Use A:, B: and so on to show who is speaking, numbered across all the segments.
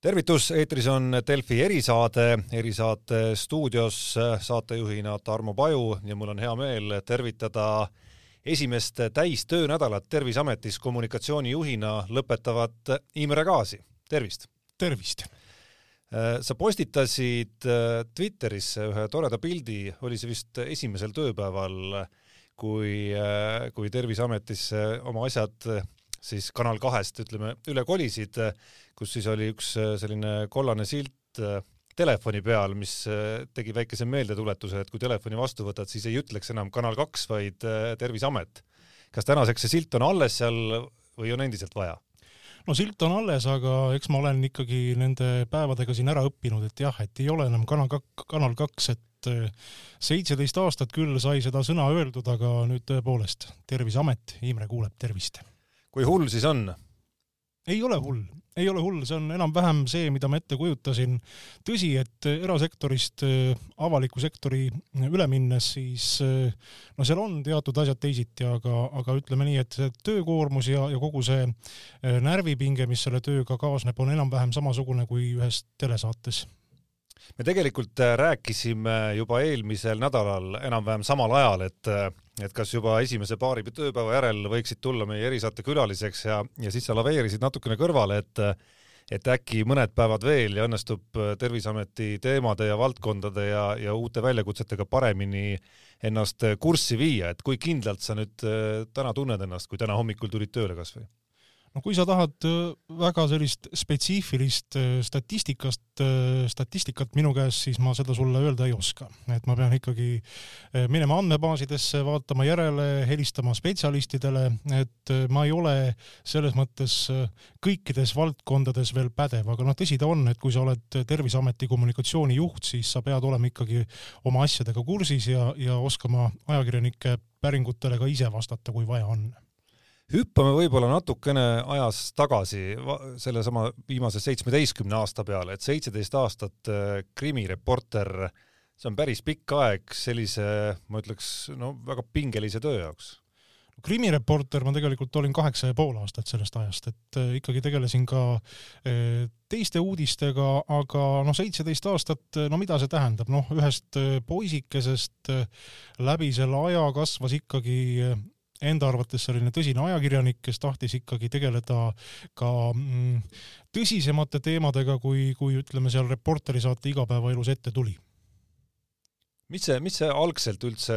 A: tervitus, eetris on Delfi erisaade, erisaate stuudios saatejuhina Tarmo Paju ja mul on hea meel tervitada esimest täistöönädalat Terviseametis kommunikatsioonijuhina lõpetavat Imre Kaasi, tervist!
B: tervist!
A: sa postitasid Twitterisse ühe toreda pildi, oli see vist esimesel tööpäeval, kui, kui Terviseametisse oma asjad siis Kanal kahest ütleme üle kolisid, kus siis oli üks äh, selline kollane silt äh, telefoni peal, mis äh, tegi väikese meeldetuletuse, et kui telefoni vastu võtad, siis ei ütleks enam Kanal kaks, vaid Terviseamet. kas tänaseks see silt on alles seal või on endiselt vaja?
B: no silt on alles, aga eks ma olen ikkagi nende päevadega siin ära õppinud, et jah, et ei ole enam Kanal kak-, Kanal kaks, et seitseteist aastat küll sai seda sõna öeldud, aga nüüd tõepoolest Terviseamet, Imre kuuleb tervist
A: kui hull siis on?
B: ei ole hull, ei ole hull, see on enam-vähem see, mida ma ette kujutasin. tõsi, et erasektorist äh, avaliku sektori üle minnes, siis äh, no seal on teatud asjad teisiti, aga, aga ütleme nii, et see töökoormus ja, ja kogu see äh, närvipinge, mis selle tööga kaasneb, on enam-vähem samasugune kui ühes telesaates
A: me tegelikult rääkisime juba eelmisel nädalal enam-vähem samal ajal, et et kas juba esimese paari tööpäeva järel võiksid tulla meie erisaate külaliseks ja, ja siis sa laveerisid natukene kõrvale, et et äkki mõned päevad veel ja õnnestub Terviseameti teemade ja valdkondade ja, ja uute väljakutsetega paremini ennast kurssi viia, et kui kindlalt sa nüüd äh, täna tunned ennast, kui täna hommikul tulid tööle kasvõi?
B: No kui sa tahad äh, väga sellist spetsiifilist äh, statistikast, äh, statistikat minu käest, siis ma seda sulle öelda ei oska. et ma pean ikkagi minema andmebaasidesse, vaatama järele, helistama spetsialistidele, et ma ei ole selles mõttes kõikides valdkondades veel pädev, aga noh, tõsi ta on, et kui sa oled Terviseameti kommunikatsioonijuht, siis sa pead olema ikkagi oma asjadega kursis ja, ja oskama ajakirjanike päringutele ka ise vastata, kui vaja on
A: hüppame võib-olla natukene ajas tagasi sellesama viimase seitsmeteistkümne aasta peale, et seitseteist aastat äh, krimireporter, see on päris pikk aeg sellise, ma ütleks, no väga pingelise töö jaoks.
B: Krimireporter ma tegelikult olin kaheksa ja pool aastat sellest ajast, et äh, ikkagi tegelesin ka äh, teiste uudistega, aga noh, seitseteist aastat, no mida see tähendab, noh, ühest poisikesest läbi selle aja kasvas ikkagi enda arvates selline tõsine ajakirjanik, kes tahtis ikkagi tegeleda ka mm, tõsisemate teemadega, kui, kui ütleme seal Reporteri saate igapäevaelus ette tuli.
A: mis see, mis see algselt üldse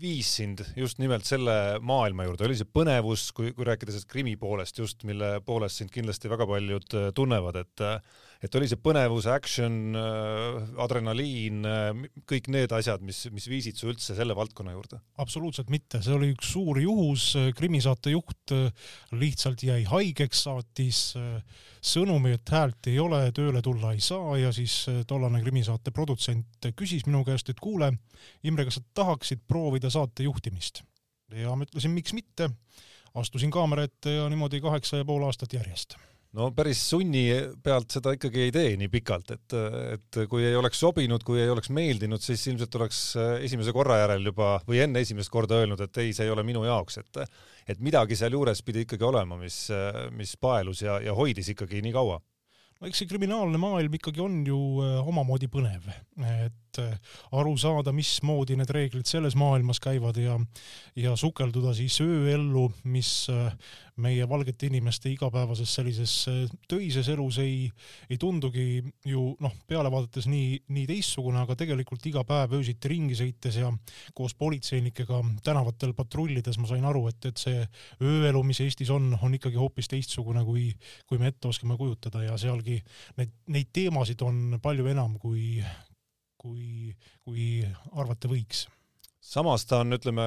A: viis sind just nimelt selle maailma juurde, oli see põnevus, kui, kui rääkida sellest krimi poolest just, mille poolest sind kindlasti väga paljud äh, tunnevad, et et oli see põnevus, action, äh, adrenaliin, äh, kõik need asjad, mis, mis viisid su üldse selle valdkonna juurde?
B: absoluutselt mitte, see oli üks suur juhus, krimisaate juht lihtsalt jäi haigeks, saatis sõnumi, et häält ei ole, tööle tulla ei saa ja siis tollane krimisaate produtsent küsis minu käest, et kuule, Imre, kas sa tahaksid proovida saate juhtimist? ja ma ütlesin, miks mitte, astusin kaamera ette ja niimoodi kaheksa ja pool aastat järjest
A: no päris sunni pealt seda ikkagi ei tee nii pikalt, et, et kui ei oleks sobinud, kui ei oleks meeldinud, siis ilmselt oleks esimese korra järel juba või enne esimest korda öelnud, et ei, see ei ole minu jaoks, et et midagi sealjuures pidi ikkagi olema, mis, mis paelus ja, ja hoidis ikkagi nii kaua.
B: No eks see kriminaalne maailm ikkagi on ju äh, omamoodi põnev, et äh, aru saada, mismoodi need reeglid selles maailmas käivad ja ja sukelduda siis ööellu, mis äh, meie valgete inimeste igapäevases sellises töises elus ei, ei tundugi ju noh, peale vaadates nii, nii teistsugune, aga tegelikult iga päev öösiti ringi sõites ja koos politseinikega tänavatel patrullides ma sain aru, et, et see ööelu, mis Eestis on, on ikkagi hoopis teistsugune, kui, kui me ette oskame kujutada ja sealgi need, neid teemasid on palju enam, kui, kui, kui arvata võiks.
A: samas ta on, ütleme,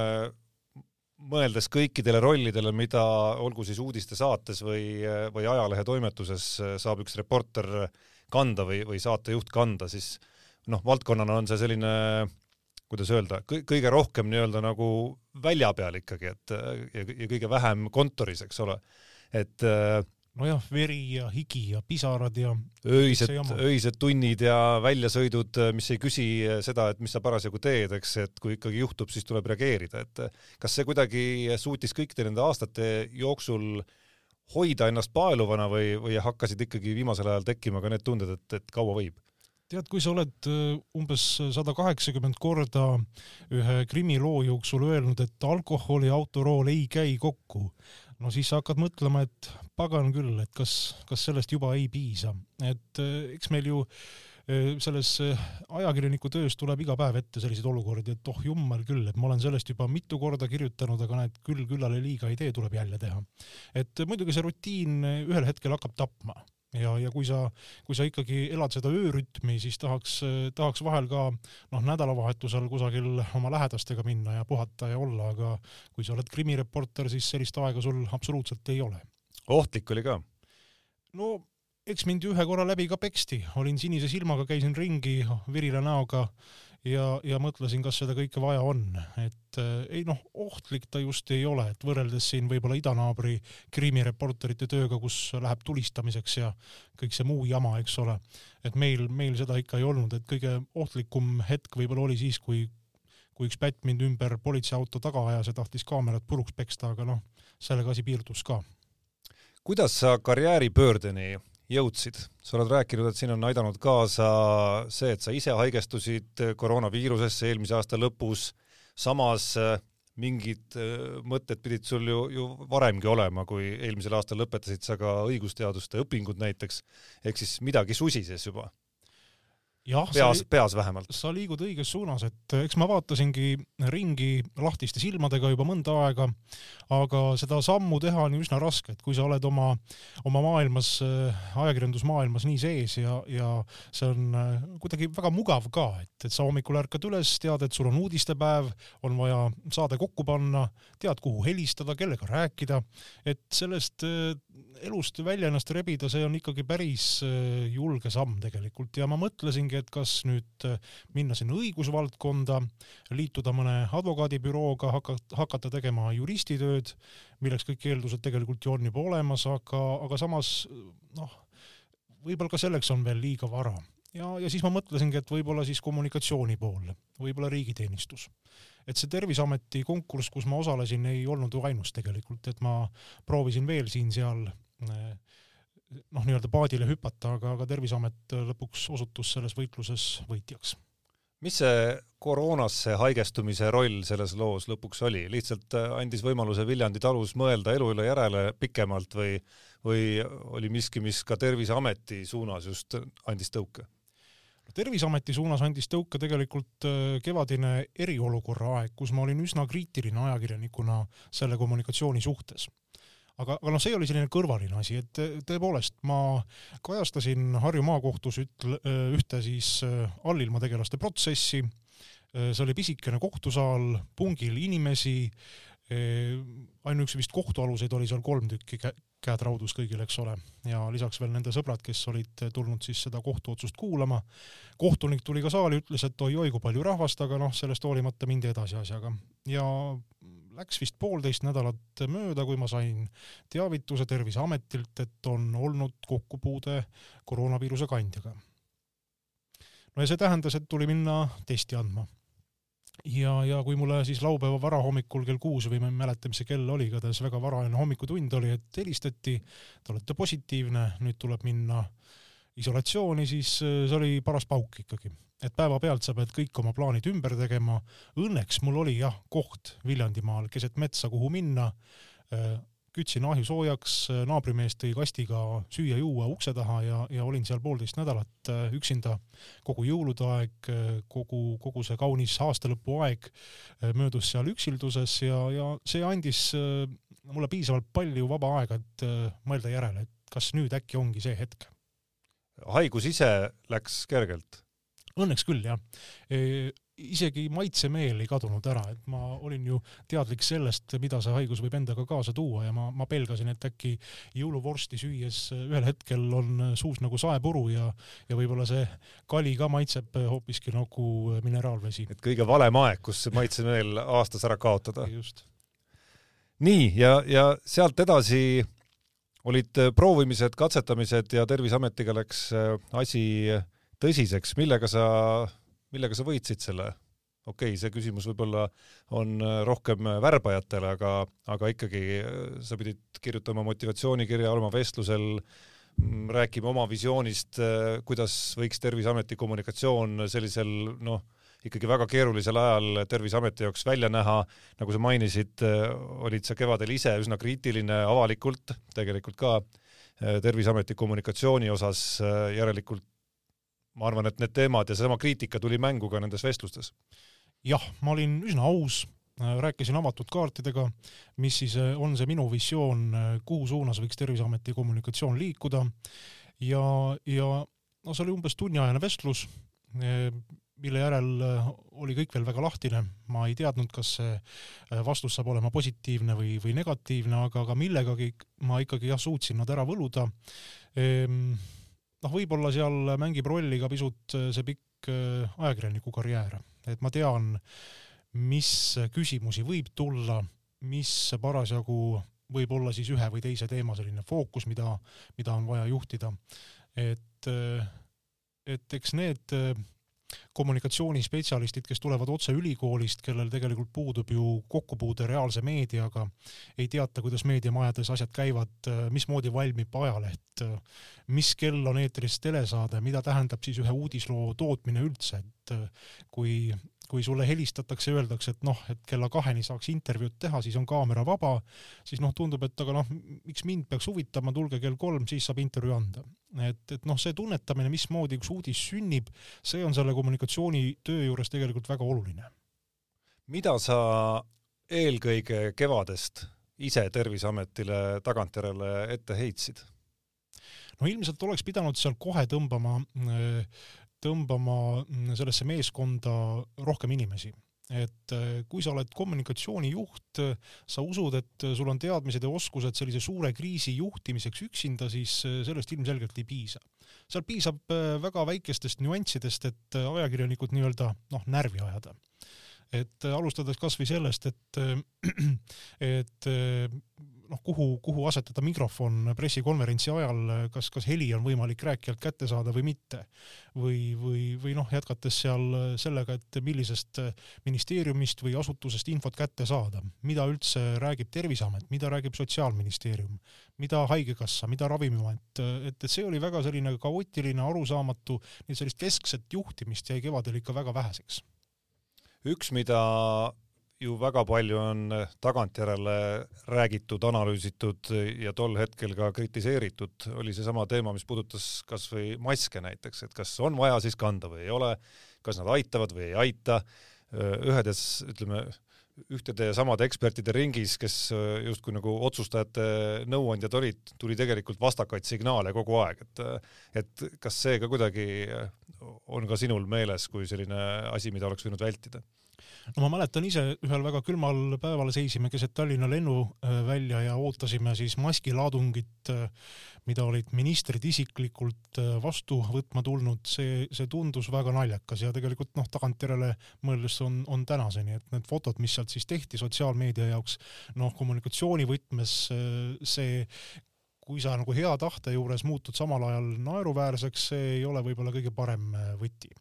A: mõeldes kõikidele rollidele, mida olgu siis uudistesaates või, või ajalehetoimetuses saab üks reporter kanda või, või saatejuht kanda, siis noh, valdkonnana on see selline kuidas öelda, kõige rohkem nii-öelda nagu välja peal ikkagi, et ja, ja kõige vähem kontoris, eks ole. et
B: nojah, veri ja higi ja pisarad ja
A: öised, öised tunnid ja väljasõidud, mis ei küsi seda, et mis sa parasjagu teed, eks, et kui ikkagi juhtub, siis tuleb reageerida, et kas see kuidagi suutis kõikide nende aastate jooksul hoida ennast paeluvana või, või hakkasid ikkagi viimasel ajal tekkima ka need tunded, et, et kaua võib?
B: tead, kui sa oled äh, umbes sada kaheksakümmend korda ühe krimiloo jooksul öelnud, et alkohol ja autorool ei käi kokku, no siis sa hakkad mõtlema, et pagan küll, et kas, kas sellest juba ei piisa, et äh, eks meil ju äh, selles ajakirjaniku töös tuleb iga päev ette selliseid olukordi, et oh jummel küll, et ma olen sellest juba mitu korda kirjutanud, aga näed, küll küllale liiga ei tee, tuleb jälle teha. et muidugi see rutiin ühel hetkel hakkab tapma ja, ja kui sa, kui sa ikkagi elad seda öörütmi, siis tahaks, tahaks vahel ka noh, nädalavahetusel kusagil oma lähedastega minna ja puhata ja olla, aga kui sa oled krimireporter, siis sellist aega sul absoluutselt ei ole.
A: ohtlik oli ka?
B: no eks mind ühe korra läbi ka peksti, olin sinise silmaga, käisin ringi virila näoga ja, ja mõtlesin, kas seda kõike vaja on, et äh, ei noh, ohtlik ta just ei ole, et võrreldes siin võib-olla idanaabri krimireporterite tööga, kus läheb tulistamiseks ja kõik see muu jama, eks ole, et meil, meil seda ikka ei olnud, et kõige ohtlikum hetk võib-olla oli siis, kui kui üks pätt mind ümber politseiauto taga ajas ja tahtis kaamerat puruks peksta, aga noh, sellega asi piirdus ka.
A: kuidas sa karjääripöördeni jõudsid. sa oled rääkinud, et siin on aidanud kaasa see, et sa ise haigestusid koroonaviirusesse eelmise aasta lõpus, samas äh, mingid äh, mõtted pidid sul ju, ju varemgi olema, kui eelmisel aastal lõpetasid sa ka õigusteaduste õpingud näiteks, ehk siis midagi susises juba
B: jah,
A: peas, peas vähemalt.
B: sa liigud õiges suunas, et eks ma vaatasingi ringi lahtiste silmadega juba mõnda aega, aga seda sammu teha on ju üsna raske, et kui sa oled oma, oma maailmas, ajakirjandusmaailmas nii sees ja, ja see on äh, kuidagi väga mugav ka, et, et sa hommikul ärkad üles, tead, et sul on uudistepäev, on vaja saade kokku panna, tead, kuhu helistada, kellega rääkida, et sellest äh, elust välja ennast rebida, see on ikkagi päris äh, julge samm tegelikult ja ma mõtlesingi, et kas nüüd äh, minna sinna õigusvaldkonda, liituda mõne advokaadibürooga, hakata, hakata tegema juristitööd, milleks kõik eeldused tegelikult ju on juba olemas, aga, aga samas noh, võib-olla ka selleks on veel liiga vara. ja, ja siis ma mõtlesingi, et võib-olla siis kommunikatsiooni pool, võib-olla riigiteenistus et see Terviseameti konkurss, kus ma osalesin, ei olnud ju ainus tegelikult, et ma proovisin veel siin-seal noh, nii-öelda paadile hüpata, aga, aga Terviseamet lõpuks osutus selles võitluses võitjaks.
A: mis see koroonasse haigestumise roll selles loos lõpuks oli, lihtsalt äh, andis võimaluse Viljandi talus mõelda elu üle järele pikemalt või, või oli miski, mis ka Terviseameti suunas just andis tõuke?
B: Terviseameti suunas andis tõuke tegelikult äh, kevadine eriolukorra aeg, kus ma olin üsna kriitiline ajakirjanikuna selle kommunikatsiooni suhtes. Aga, aga noh, see oli selline kõrvaline asi, et tõepoolest ma kajastasin Harju maakohtus ütle, ühte siis äh, allilma tegelaste protsessi, äh, see oli pisikene kohtusaal, pungil inimesi, äh, ainuüksi vist kohtualuseid oli seal kolm tükki, käed raudus kõigil, eks ole, ja lisaks veel nende sõbrad, kes olid tulnud siis seda kohtuotsust kuulama. kohtunik tuli ka saali, ütles, et oi-oi, kui palju rahvast, aga noh, sellest hoolimata mindi edasi asjaga ja läks vist poolteist nädalat mööda, kui ma sain teavituse Terviseametilt, et on olnud kokkupuude koroonaviiruse kandjaga. no ja see tähendas, et tuli minna testi andma. Ja, ja kui mulle siis laupäeva varahommikul kell kuus või ma ei mäleta, mis see kell oli, igatahes väga varajane hommikutund oli, et helistati, te olete positiivne, nüüd tuleb minna isolatsiooni, siis see oli paras pauk ikkagi et päevapealt sa pead kõik oma plaanid ümber tegema. Õnneks mul oli jah koht Viljandimaal keset metsa, kuhu minna. Äh, kütsin ahju soojaks, naabrimees tõi kastiga süüa-juua ukse taha ja, ja olin seal poolteist nädalat äh, üksinda. kogu jõulude aeg, äh, kogu, kogu see kaunis aastalõpu aeg möödus seal üksilduses ja, ja see andis mulle piisavalt palju vaba aega, et mõelda järele, et kas nüüd äkki ongi see hetk.
A: haigus ise läks kergelt
B: Õnneks küll, jah e,. isegi maitsemeel ei kadunud ära, et ma olin ju teadlik sellest, mida see haigus võib endaga kaasa tuua ja ma, ma pelgasin, et äkki jõuluvorsti süües ühel hetkel on suus nagu saepuru ja, ja võib-olla see kali ka maitseb hoopiski nagu mineraalvesi.
A: et kõige valem aeg, kus see maitsemeel aastas ära kaotada.
B: just.
A: nii, ja, ja sealt edasi olid proovimised, katsetamised ja Terviseametiga läks asi tõsiseks, millega sa, millega sa võitsid selle? Okei okay,, see küsimus võib-olla on rohkem värbajatele, aga, aga ikkagi sa pidid kirjutama motivatsioonikirja, olema vestlusel, mm, rääkima oma visioonist, kuidas võiks Terviseameti kommunikatsioon sellisel noh, ikkagi väga keerulisel ajal Terviseameti jaoks välja näha, nagu sa mainisid, olid sa kevadel ise üsna kriitiline avalikult tegelikult ka Terviseameti kommunikatsiooni osas, järelikult ma arvan, et need teemad ja seesama kriitika tuli mängu ka nendes vestlustes.
B: jah, ma olin üsna aus, rääkisin avatud kaartidega, mis siis on see minu visioon, kuhu suunas võiks Terviseameti kommunikatsioon liikuda ja, ja no see oli umbes tunniajane vestlus mille järel oli kõik veel väga lahtine, ma ei teadnud, kas see vastus saab olema positiivne või, või negatiivne, aga, aga millegagi ma ikkagi jah, suutsin nad ära võluda. Ehm, noh, võib-olla seal mängib rolli ka pisut äh, see pikk ajakirjaniku karjäär, et ma tean, mis küsimusi võib tulla, mis parasjagu võib olla siis ühe või teise teema selline fookus, mida, mida on vaja juhtida. et, et eks need kommunikatsioonispetsialistid, kes tulevad otse ülikoolist, kellel tegelikult puudub ju kokkupuude reaalse meediaga, ei teata, kuidas meediamajades asjad käivad, mismoodi valmib ajaleht, mis kell on eetris telesaade, mida tähendab siis ühe uudisloo tootmine üldse, et kui kui sulle helistatakse, öeldakse, et noh, et kella kaheni saaks intervjuud teha, siis on kaamera vaba, siis noh, tundub, et aga noh, miks mind peaks huvitama, tulge kell kolm, siis saab intervjuu anda. et, et noh, see tunnetamine, mismoodi üks uudis sünnib, see on selle kommunikatsioonitöö juures tegelikult väga oluline.
A: mida sa eelkõige kevadest ise Terviseametile tagantjärele ette heitsid?
B: no ilmselt oleks pidanud seal kohe tõmbama äh, tõmbama mm, sellesse meeskonda rohkem inimesi et äh, kui sa oled kommunikatsioonijuht, sa usud, et sul on teadmised ja oskused sellise suure kriisi juhtimiseks üksinda, siis äh, sellest ilmselgelt ei piisa. seal piisab äh, väga väikestest nüanssidest, et ajakirjanikud nii-öelda noh, närvi ajada. et alustades kasvõi sellest, et, et noh, kuhu, kuhu asetada mikrofon pressikonverentsi ajal, kas, kas heli on võimalik rääkijalt kätte saada või mitte. või, või, või noh, jätkates seal sellega, et millisest ministeeriumist või asutusest infot kätte saada, mida üldse räägib Terviseamet, mida räägib Sotsiaalministeerium, mida Haigekassa, mida Ravimiamet, et, et see oli väga selline kaootiline, arusaamatu, nii et sellist keskset juhtimist jäi kevadel ikka väga väheseks.
A: üks, mida ju väga palju on tagantjärele räägitud, analüüsitud ja tol hetkel ka kritiseeritud, oli seesama teema, mis puudutas kas või maske näiteks, et kas on vaja siis kanda või ei ole, kas nad aitavad või ei aita, ühedes, ütleme, ühtede ja samade ekspertide ringis, kes justkui nagu otsustajate nõuandjad olid, tuli tegelikult vastakaid signaale kogu aeg, et et kas see ka kuidagi on ka sinul meeles kui selline asi, mida oleks võinud vältida?
B: No ma mäletan ise ühel väga külmal päeval seisime keset Tallinna lennuvälja ja ootasime siis maskilaadungit, mida olid ministrid isiklikult vastu võtma tulnud, see, see tundus väga naljakas ja tegelikult noh, tagantjärele mõeldes on, on tänaseni, et need fotod, mis sealt siis tehti sotsiaalmeedia jaoks, noh, kommunikatsiooni võtmes see kui sa nagu hea tahte juures muutud samal ajal naeruväärseks, see ei ole võib-olla kõige parem äh, võti.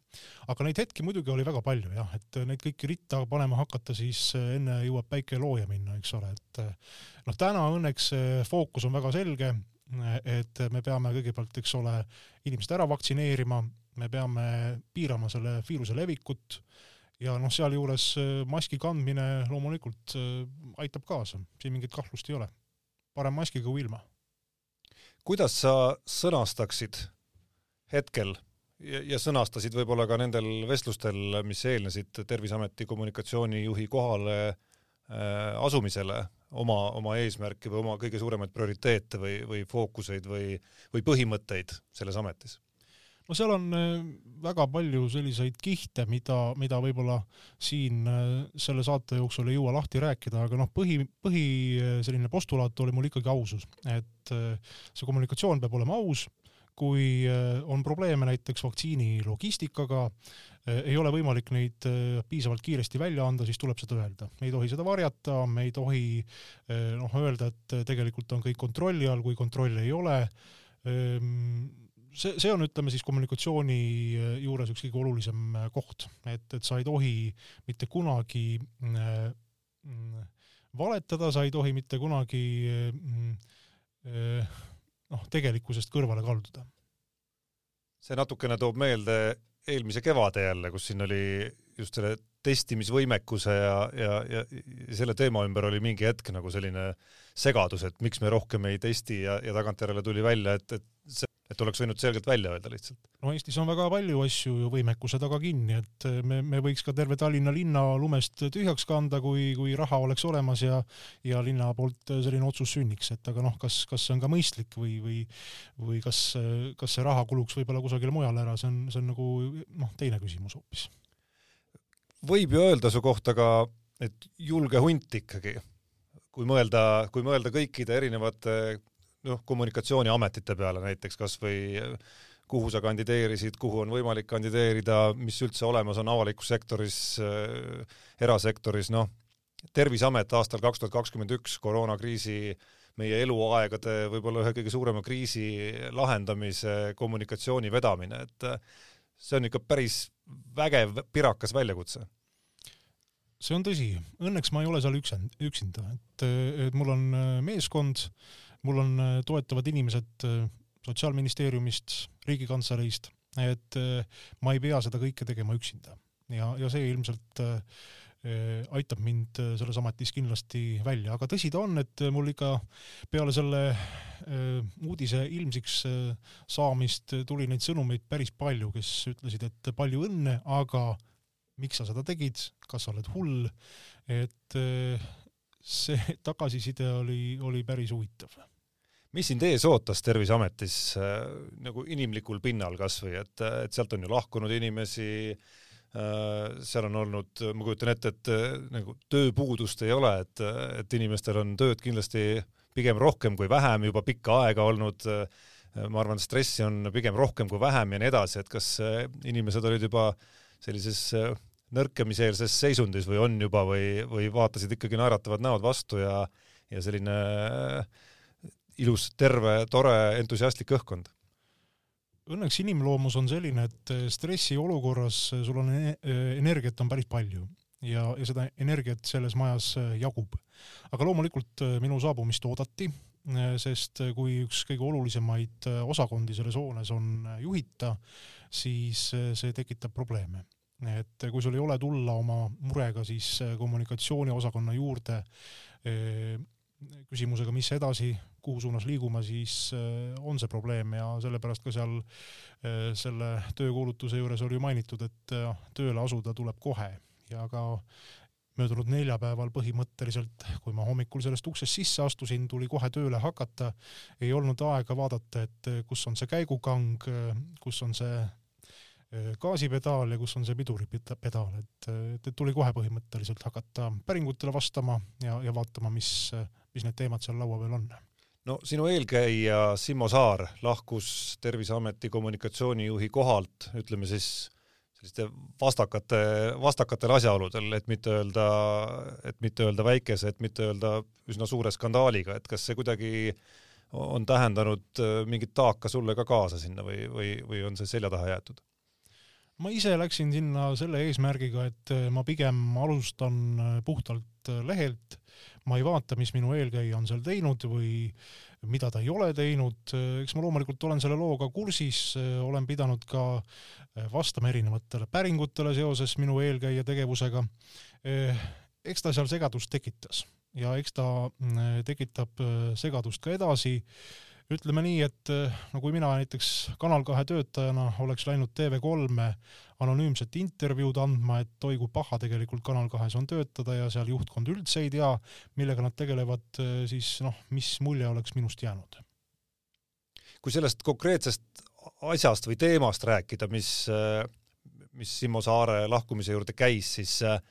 B: aga neid hetki muidugi oli väga palju jah, et neid kõiki ritta panema hakata, siis äh, enne jõuab päike looja minna, eks ole, et äh, noh, täna õnneks fookus on väga selge, et me peame kõigepealt, eks ole, inimesed ära vaktsineerima, me peame piirama selle viiruse levikut ja noh, sealjuures maski kandmine loomulikult aitab kaasa, siin mingit kahtlust ei ole. parem maskiga kui ilma
A: kuidas sa sõnastaksid hetkel ja, ja sõnastasid võib-olla ka nendel vestlustel, mis eelnesid Terviseameti kommunikatsioonijuhi kohale äh, asumisele oma, oma eesmärki või oma kõige suuremaid prioriteete või, või fookuseid või, või põhimõtteid selles ametis?
B: No seal on äh, väga palju selliseid kihte, mida, mida võib-olla siin äh, selle saate jooksul ei jõua lahti rääkida, aga noh, põhi, põhi äh, selline postulaat oli mul ikkagi ausus, et see kommunikatsioon peab olema aus, kui on probleeme näiteks vaktsiini logistikaga, ei ole võimalik neid piisavalt kiiresti välja anda, siis tuleb seda öelda. me ei tohi seda varjata, me ei tohi noh, öelda, et tegelikult on kõik kontrolli all, kui kontrolli ei ole ehm, see, see on, ütleme siis kommunikatsiooni juures üks kõige olulisem koht, et, et sa ei tohi mitte kunagi äh, valetada, sa ei tohi mitte kunagi äh, noh, tegelikkusest kõrvale kalduda.
A: see natukene toob meelde eelmise kevade jälle, kus siin oli just selle testimisvõimekuse ja, ja, ja selle teema ümber oli mingi hetk nagu selline segadus, et miks me rohkem ei testi ja, ja tagantjärele tuli välja, et, et see, et oleks võinud selgelt välja öelda lihtsalt.
B: no Eestis on väga palju asju ju võimekuse taga kinni, et me, me võiks ka terve Tallinna linna lumest tühjaks kanda, kui, kui raha oleks olemas ja ja linna poolt selline otsus sünniks, et aga noh, kas, kas see on ka mõistlik või, või või kas, kas see raha kuluks võib-olla kusagile mujale ära, see on, see on nagu noh, teine küsimus hoopis
A: võib ju öelda su kohta ka, et julge hunt ikkagi, kui mõelda, kui mõelda kõikide erinevate noh, kommunikatsiooniametite peale näiteks kas või kuhu sa kandideerisid, kuhu on võimalik kandideerida, mis üldse olemas on avalikus sektoris äh,, erasektoris, noh, Terviseamet aastal kaks tuhat kakskümmend üks koroonakriisi meie eluaegade võib-olla ühe kõige suurema kriisi lahendamise kommunikatsiooni vedamine, et see on ikka päris vägev pirakas väljakutse.
B: See on tõsi, õnneks ma ei ole seal üksend, üksinda, et, et mul on äh, meeskond, mul on äh, toetavad inimesed äh, Sotsiaalministeeriumist, Riigikantseleist, et ma ei pea seda kõike tegema üksinda. Ja, ja see ilmselt aitab mind selles ametis kindlasti välja, aga tõsi ta on, et mul ikka peale selle uudise ilmsiks saamist tuli neid sõnumeid päris palju, kes ütlesid, et palju õnne, aga miks sa seda tegid, kas sa oled hull, et see tagasiside oli, oli päris huvitav.
A: Mis sind ees ootas Terviseametis äh, nagu inimlikul pinnal kasvõi, et, et sealt on ju lahkunud inimesi äh,, seal on olnud, ma kujutan ette, et nagu tööpuudust ei ole, et, et inimestel on tööd kindlasti pigem rohkem kui vähem juba pikka aega olnud ma arvan, stressi on pigem rohkem kui vähem ja nii edasi, et kas inimesed olid juba äh, sellises äh, nõrkemiseelses seisundis või on juba või, või vaatasid ikkagi naeratavad näod vastu ja, ja selline äh, ilus, terve, tore, entusiastlik õhkkond?
B: Õnneks inimloomus on selline, et äh, stressiolukorras sul on energiat on päris palju ja, ja seda energiat selles majas jagub. aga loomulikult minu saabumist oodati, sest kui üks kõige olulisemaid osakondi selles hoones on juhita, siis see tekitab probleeme et kui sul ei ole tulla oma murega siis kommunikatsiooniosakonna juurde küsimusega, mis edasi, kuhu suunas liigume, siis äh, on see probleem ja sellepärast ka seal selle töökuulutuse juures oli mainitud, et tööle asuda tuleb kohe. Ja ka möödunud neljapäeval põhimõtteliselt, kui ma hommikul sellest uksest sisse astusin, tuli kohe tööle hakata, ei olnud aega vaadata, et kus on see käigukang, kus on see Äh, gaasipedaal ja kus on see piduripedaal, et, et tuli kohe põhimõtteliselt hakata päringutele vastama ja, ja vaatama, mis, mis need teemad seal laua peal on.
A: no sinu eelkäija Simmo Saar lahkus Terviseameti kommunikatsioonijuhi kohalt, ütleme siis selliste vastakate, vastakatel asjaoludel, et mitte öelda, et mitte öelda väikese, et mitte öelda üsna suure skandaaliga, et kas see kuidagi on tähendanud äh, mingit taaka sulle ka kaasa sinna või, või, või on see selja taha jäetud?
B: Ma ise läksin sinna selle eesmärgiga, et äh, ma pigem alustan äh, puhtalt äh, lehelt, ma ei vaata, mis minu eelkäija on seal teinud või mida ta ei ole teinud, eks ma loomulikult olen selle looga kursis, olen pidanud ka vastama erinevatele päringutele seoses minu eelkäija tegevusega. eks ta seal segadust tekitas ja eks ta tekitab segadust ka edasi ütleme nii, et eh, no kui mina näiteks Kanal kahe töötajana oleks läinud TV3-e anonüümset intervjuud andma, et oi kui paha tegelikult Kanal kahes on töötada ja seal juhtkond üldse ei tea, millega nad tegelevad, eh, siis noh, mis mulje oleks minust jäänud?
A: kui sellest konkreetsest asjast või teemast rääkida, mis, eh, mis Simmo Saare lahkumise juurde käis, siis äh,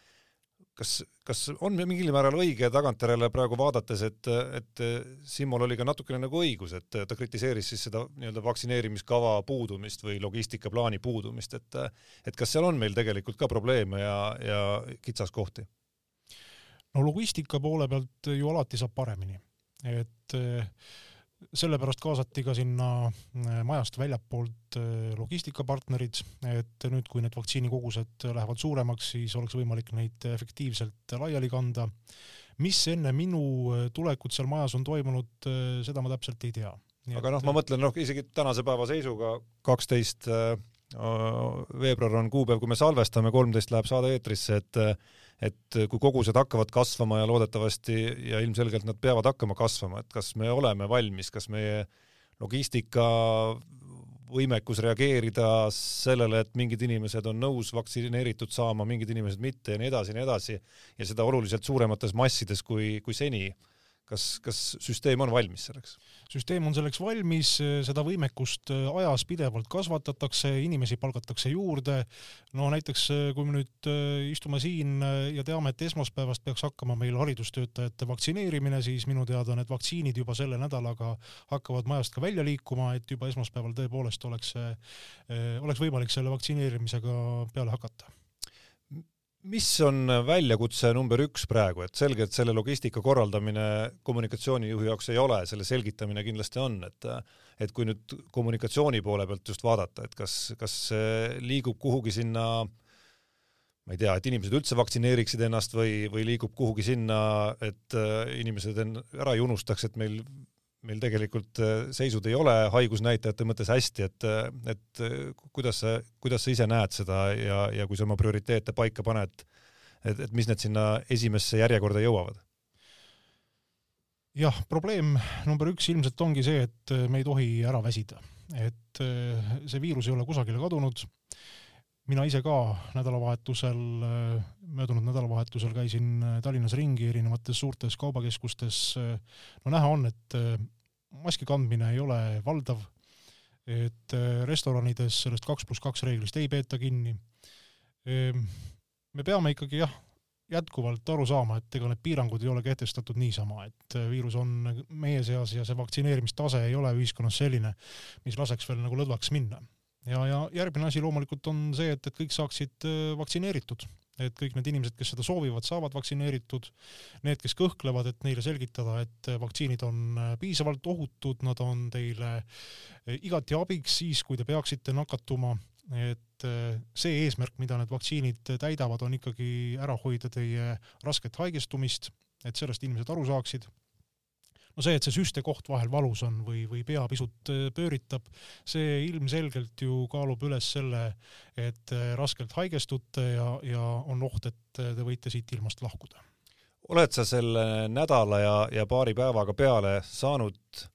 A: kas, kas on mingil määral õige tagantjärele praegu vaadates, et, et Simmol oli ka natukene nagu õigus, et ta kritiseeris siis seda nii-öelda vaktsineerimiskava puudumist või logistikaplaani puudumist, et et kas seal on meil tegelikult ka probleeme ja, ja kitsaskohti?
B: no logistika poole pealt ju alati saab paremini, et sellepärast kaasati ka sinna majast väljapoolt logistikapartnerid, et nüüd, kui need vaktsiinikogused lähevad suuremaks, siis oleks võimalik neid efektiivselt laiali kanda. mis enne minu tulekut seal majas on toimunud, seda ma täpselt ei tea.
A: aga noh, ma mõtlen noh, isegi tänase päeva seisuga kaksteist veebruar on kuupäev, kui me salvestame, kolmteist läheb saade eetrisse, et et kui kogused hakkavad kasvama ja loodetavasti ja ilmselgelt nad peavad hakkama kasvama, et kas me oleme valmis, kas meie logistika võimekus reageerida sellele, et mingid inimesed on nõus vaktsineeritud saama, mingid inimesed mitte ja nii edasi ja nii edasi ja seda oluliselt suuremates massides kui, kui seni kas, kas süsteem on valmis selleks?
B: süsteem on selleks valmis, seda võimekust äh, ajas pidevalt kasvatatakse, inimesi palgatakse juurde. no näiteks äh, kui me nüüd äh, istume siin ja teame, et esmaspäevast peaks hakkama meil haridustöötajate vaktsineerimine, siis minu teada need vaktsiinid juba selle nädalaga hakkavad majast ka välja liikuma, et juba esmaspäeval tõepoolest oleks, oleks võimalik selle vaktsineerimisega peale hakata
A: mis on väljakutse number üks praegu, et selge, et selle logistika korraldamine kommunikatsioonijuhi jaoks ei ole, selle selgitamine kindlasti on, et et kui nüüd kommunikatsiooni poole pealt just vaadata, et kas, kas liigub kuhugi sinna ma ei tea, et inimesed üldse vaktsineeriksid ennast või, või liigub kuhugi sinna, et inimesed ära ei unustaks, et meil meil tegelikult äh, seisud ei ole haigusnäitajate mõttes hästi, et, äh, et äh, kuidas sa, kuidas sa ise näed seda ja, ja kui sa oma prioriteete paika paned, et, et mis need sinna esimesse järjekorda jõuavad?
B: jah, probleem number üks ilmselt ongi see, et me ei tohi ära väsida, et see viirus ei ole kusagile kadunud. Mina ise ka nädalavahetusel, möödunud nädalavahetusel käisin Tallinnas ringi erinevates suurtes kaubakeskustes. no näha on, et maski kandmine ei ole valdav, et äh, restoranides sellest kaks pluss kaks reeglist ei peeta kinni. Ehm, me peame ikkagi jah, jätkuvalt aru saama, et ega need piirangud ei ole kehtestatud niisama, et äh, viirus on meie seas ja see vaktsineerimistase ei ole ühiskonnas selline, mis laseks veel nagu lõdvaks minna. Ja, ja järgmine asi loomulikult on see, et, et kõik saaksid äh, vaktsineeritud et kõik need inimesed, kes seda soovivad, saavad vaktsineeritud. Need, kes kõhklevad, et neile selgitada, et vaktsiinid on äh, piisavalt ohutud, nad on teile äh, igati abiks siis, kui te peaksite nakatuma. et äh, see eesmärk, mida need vaktsiinid täidavad, on ikkagi ära hoida teie rasket haigestumist, et sellest inimesed aru saaksid no see, et see süstekoht vahel valus on või, või pea pisut äh, pööritab, see ilmselgelt ju kaalub üles selle, et äh, raskelt haigestute ja, ja on oht, et äh, te võite siit ilmast lahkuda.
A: oled sa selle nädala ja, ja paari päevaga peale saanud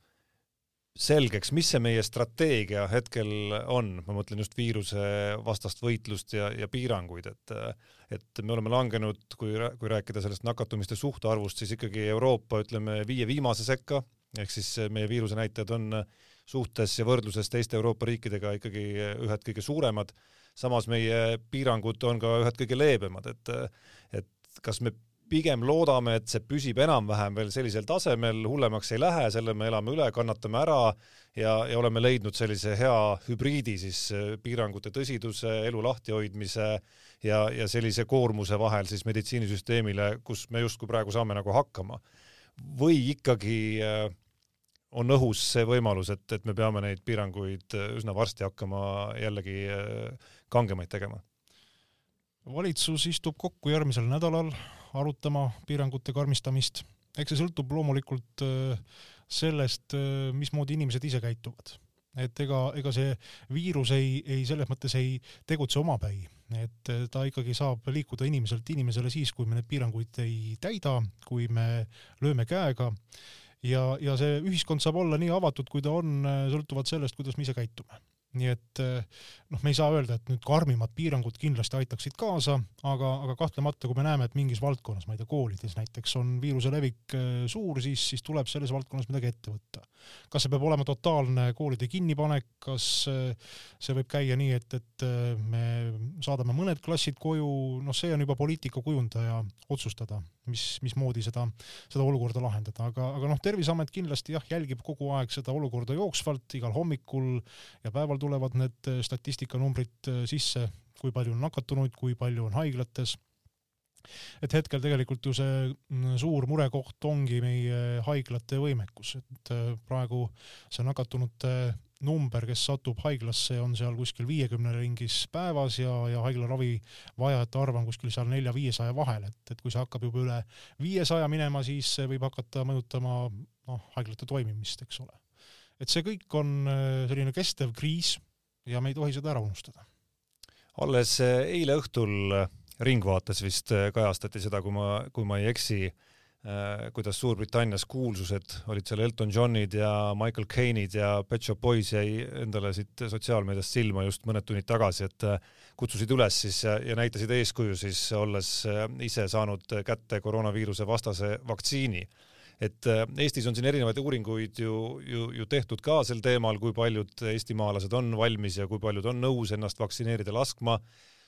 A: selgeks, mis see meie strateegia hetkel on, ma mõtlen just viiruse vastast võitlust ja, ja piiranguid, et et me oleme langenud, kui, kui rääkida sellest nakatumiste suhtarvust, siis ikkagi Euroopa, ütleme, viie viimase sekka, ehk siis meie viiruse näitajad on suhtes ja võrdluses teiste Euroopa riikidega ikkagi ühed kõige suuremad, samas meie piirangud on ka ühed kõige leebemad, et et kas me pigem loodame, et see püsib enam-vähem veel sellisel tasemel, hullemaks ei lähe, selle me elame üle, kannatame ära ja, ja oleme leidnud sellise hea hübriidi siis äh, piirangute tõsiduse, elu lahtihoidmise ja, ja sellise koormuse vahel siis meditsiinisüsteemile, kus me justkui praegu saame nagu hakkama. või ikkagi äh, on õhus see võimalus, et, et me peame neid piiranguid äh, üsna varsti hakkama jällegi kangemaid tegema?
B: valitsus istub kokku järgmisel nädalal arutama piirangute karmistamist. eks see sõltub loomulikult äh, sellest, äh, mismoodi inimesed ise käituvad. et ega, ega see viirus ei, ei selles mõttes ei tegutse omapäi, et äh, ta ikkagi saab liikuda inimeselt inimesele siis, kui me neid piiranguid ei täida, kui me lööme käega ja, ja see ühiskond saab olla nii avatud, kui ta on, sõltuvalt sellest, kuidas me ise käitume nii et eh, noh, me ei saa öelda, et nüüd karmimad piirangud kindlasti aitaksid kaasa, aga, aga kahtlemata, kui me näeme, et mingis valdkonnas, ma ei tea, koolides näiteks on viiruse levik eh, suur, siis, siis tuleb selles valdkonnas midagi ette võtta. kas see peab olema totaalne koolide kinnipanek, kas eh, see võib käia nii, et, et me saadame mõned klassid koju, noh, see on juba poliitika kujundaja otsustada, mis, mismoodi seda, seda olukorda lahendada, aga, aga noh, Terviseamet kindlasti jah, jälgib kogu aeg seda olukorda jooksvalt igal hommikul ja päeval tulevad need äh, statistikanumbrid äh, sisse, kui palju on nakatunuid, kui palju on haiglates. Et hetkel tegelikult ju see mm, suur murekoht ongi meie haiglate võimekus, et äh, praegu see nakatunute number, kes satub haiglasse, on seal kuskil viiekümne ringis päevas ja, ja haiglaravi vajajate arv on kuskil seal nelja-viiesaja vahel, et, et kui see hakkab juba üle viiesaja minema, siis see võib hakata mõjutama noh, haiglate toimimist, eks ole. Et see kõik on äh, selline kestev kriis ja me ei tohi seda ära unustada.
A: alles äh, eile õhtul Ringvaates vist äh, kajastati seda, kui ma, kui ma ei eksi, äh, kuidas Suurbritannias kuulsused olid seal Elton Johnid ja Michael Caine'id ja Pet Shop Boys jäi endale siit sotsiaalmeediast silma just mõned tunnid tagasi, et äh, kutsusid üles siis ja, ja näitasid eeskuju siis, olles ise saanud kätte koroonaviiruse vastase vaktsiini et Eestis on siin erinevaid uuringuid ju, ju, ju tehtud ka sel teemal, kui paljud eestimaalased on valmis ja kui paljud on nõus ennast vaktsineerida laskma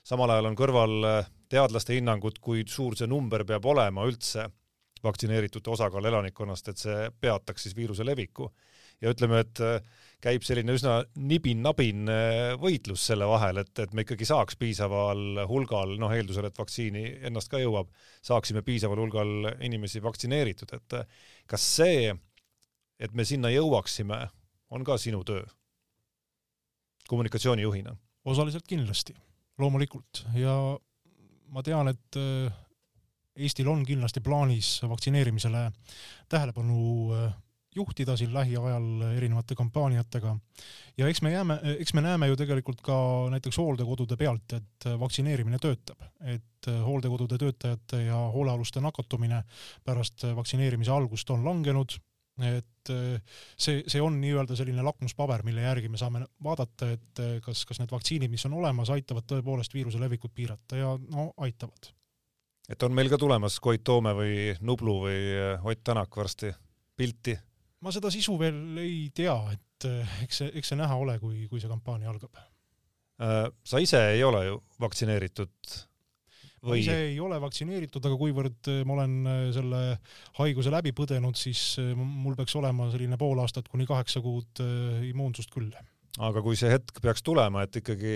A: samal ajal on kõrval äh, teadlaste hinnangud, kui suur see number peab olema üldse vaktsineeritute osakaal elanikkonnast, et see peataks siis viiruse leviku. ja ütleme, et äh, käib selline üsna nibin-nabin äh, võitlus selle vahel, et, et me ikkagi saaks piisaval hulgal, noh, eeldusel, et vaktsiini ennast ka jõuab, saaksime piisaval hulgal inimesi vaktsineeritud, et kas see, et me sinna jõuaksime, on ka sinu töö? Kommunikatsioonijuhina?
B: osaliselt kindlasti. Loomulikult. Ja ma tean, et äh, Eestil on kindlasti plaanis vaktsineerimisele tähelepanu äh, juhtida siin lähiajal erinevate kampaaniatega. ja eks me jääme, eks me näeme ju tegelikult ka näiteks hooldekodude pealt, et vaktsineerimine töötab, et hooldekodude töötajate ja hoolealuste nakatumine pärast vaktsineerimise algust on langenud et see, see on nii-öelda selline lakmuspaber, mille järgi me saame vaadata, et kas, kas need vaktsiinid, mis on olemas, aitavad tõepoolest viiruse levikut piirata ja no aitavad.
A: et on meil ka tulemas Koit Toome või Nublu või Ott Tänak varsti pilti?
B: Ma seda sisu veel ei tea, et eks see, eks see näha ole, kui, kui see kampaania algab.
A: sa ise ei ole ju vaktsineeritud
B: ma ise ei ole vaktsineeritud, aga kuivõrd äh, ma olen äh, selle haiguse läbi põdenud, siis äh, mul peaks olema selline pool aastat kuni kaheksa kuud immuunsust küll.
A: aga kui see hetk peaks tulema, et ikkagi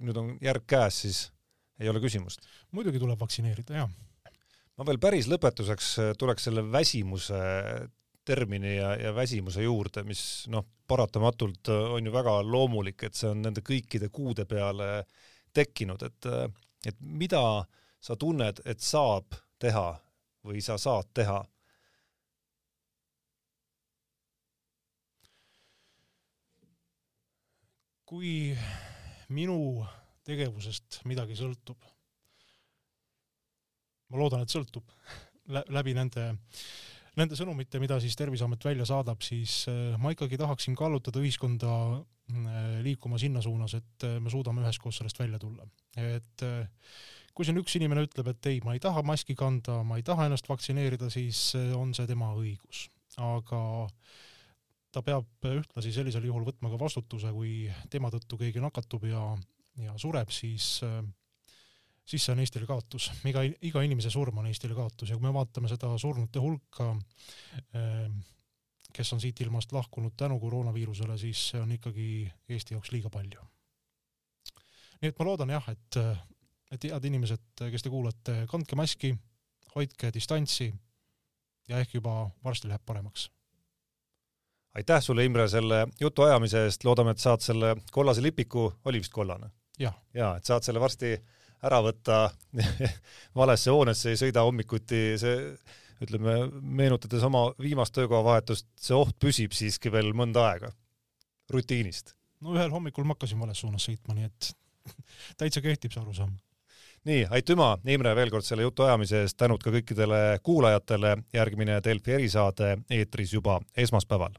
A: nüüd on järg käes, siis ei ole küsimust?
B: muidugi tuleb vaktsineerida, jah.
A: ma veel päris lõpetuseks tuleks selle väsimuse termini ja, ja väsimuse juurde, mis noh, paratamatult on ju väga loomulik, et see on nende kõikide kuude peale tekkinud, et et mida sa tunned, et saab teha või sa saad teha?
B: kui minu tegevusest midagi sõltub, ma loodan, et sõltub läbi nende, nende sõnumite, mida siis Terviseamet välja saadab, siis äh, ma ikkagi tahaksin kallutada ühiskonda Äh, liikuma sinna suunas, et äh, me suudame üheskoos sellest välja tulla. et äh, kui siin üks inimene ütleb, et ei, ma ei taha maski kanda, ma ei taha ennast vaktsineerida, siis on see tema õigus. aga ta peab ühtlasi sellisel juhul võtma ka vastutuse, kui tema tõttu keegi nakatub ja, ja sureb, siis siis see on Eestile kaotus. iga, iga inimese surm on Eestile kaotus ja kui me vaatame seda surnute hulka äh, kes on siit ilmast lahkunud tänu koroonaviirusele, siis see on ikkagi Eesti jaoks liiga palju. nii et ma loodan jah, et, et head inimesed, kes te kuulate, kandke maski, hoidke distantsi ja ehk juba varsti läheb paremaks.
A: aitäh sulle, Imre, selle jutuajamise eest, loodame, et saad selle kollase lipiku, oli vist kollane?
B: ja,
A: ja, et saad selle varsti ära võtta valesse hoonesse, ei sõida hommikuti, see ütleme, meenutades oma viimast töökohavahetust, see oht püsib siiski veel mõnda aega rutiinist.
B: no ühel hommikul ma hakkasin vales suunas sõitma, nii et täitsa kehtib see arusaam.
A: nii, aitüma, Imre, veel kord selle jutuajamise eest, tänud ka kõikidele kuulajatele, järgmine Delfi erisaade eetris juba esmaspäeval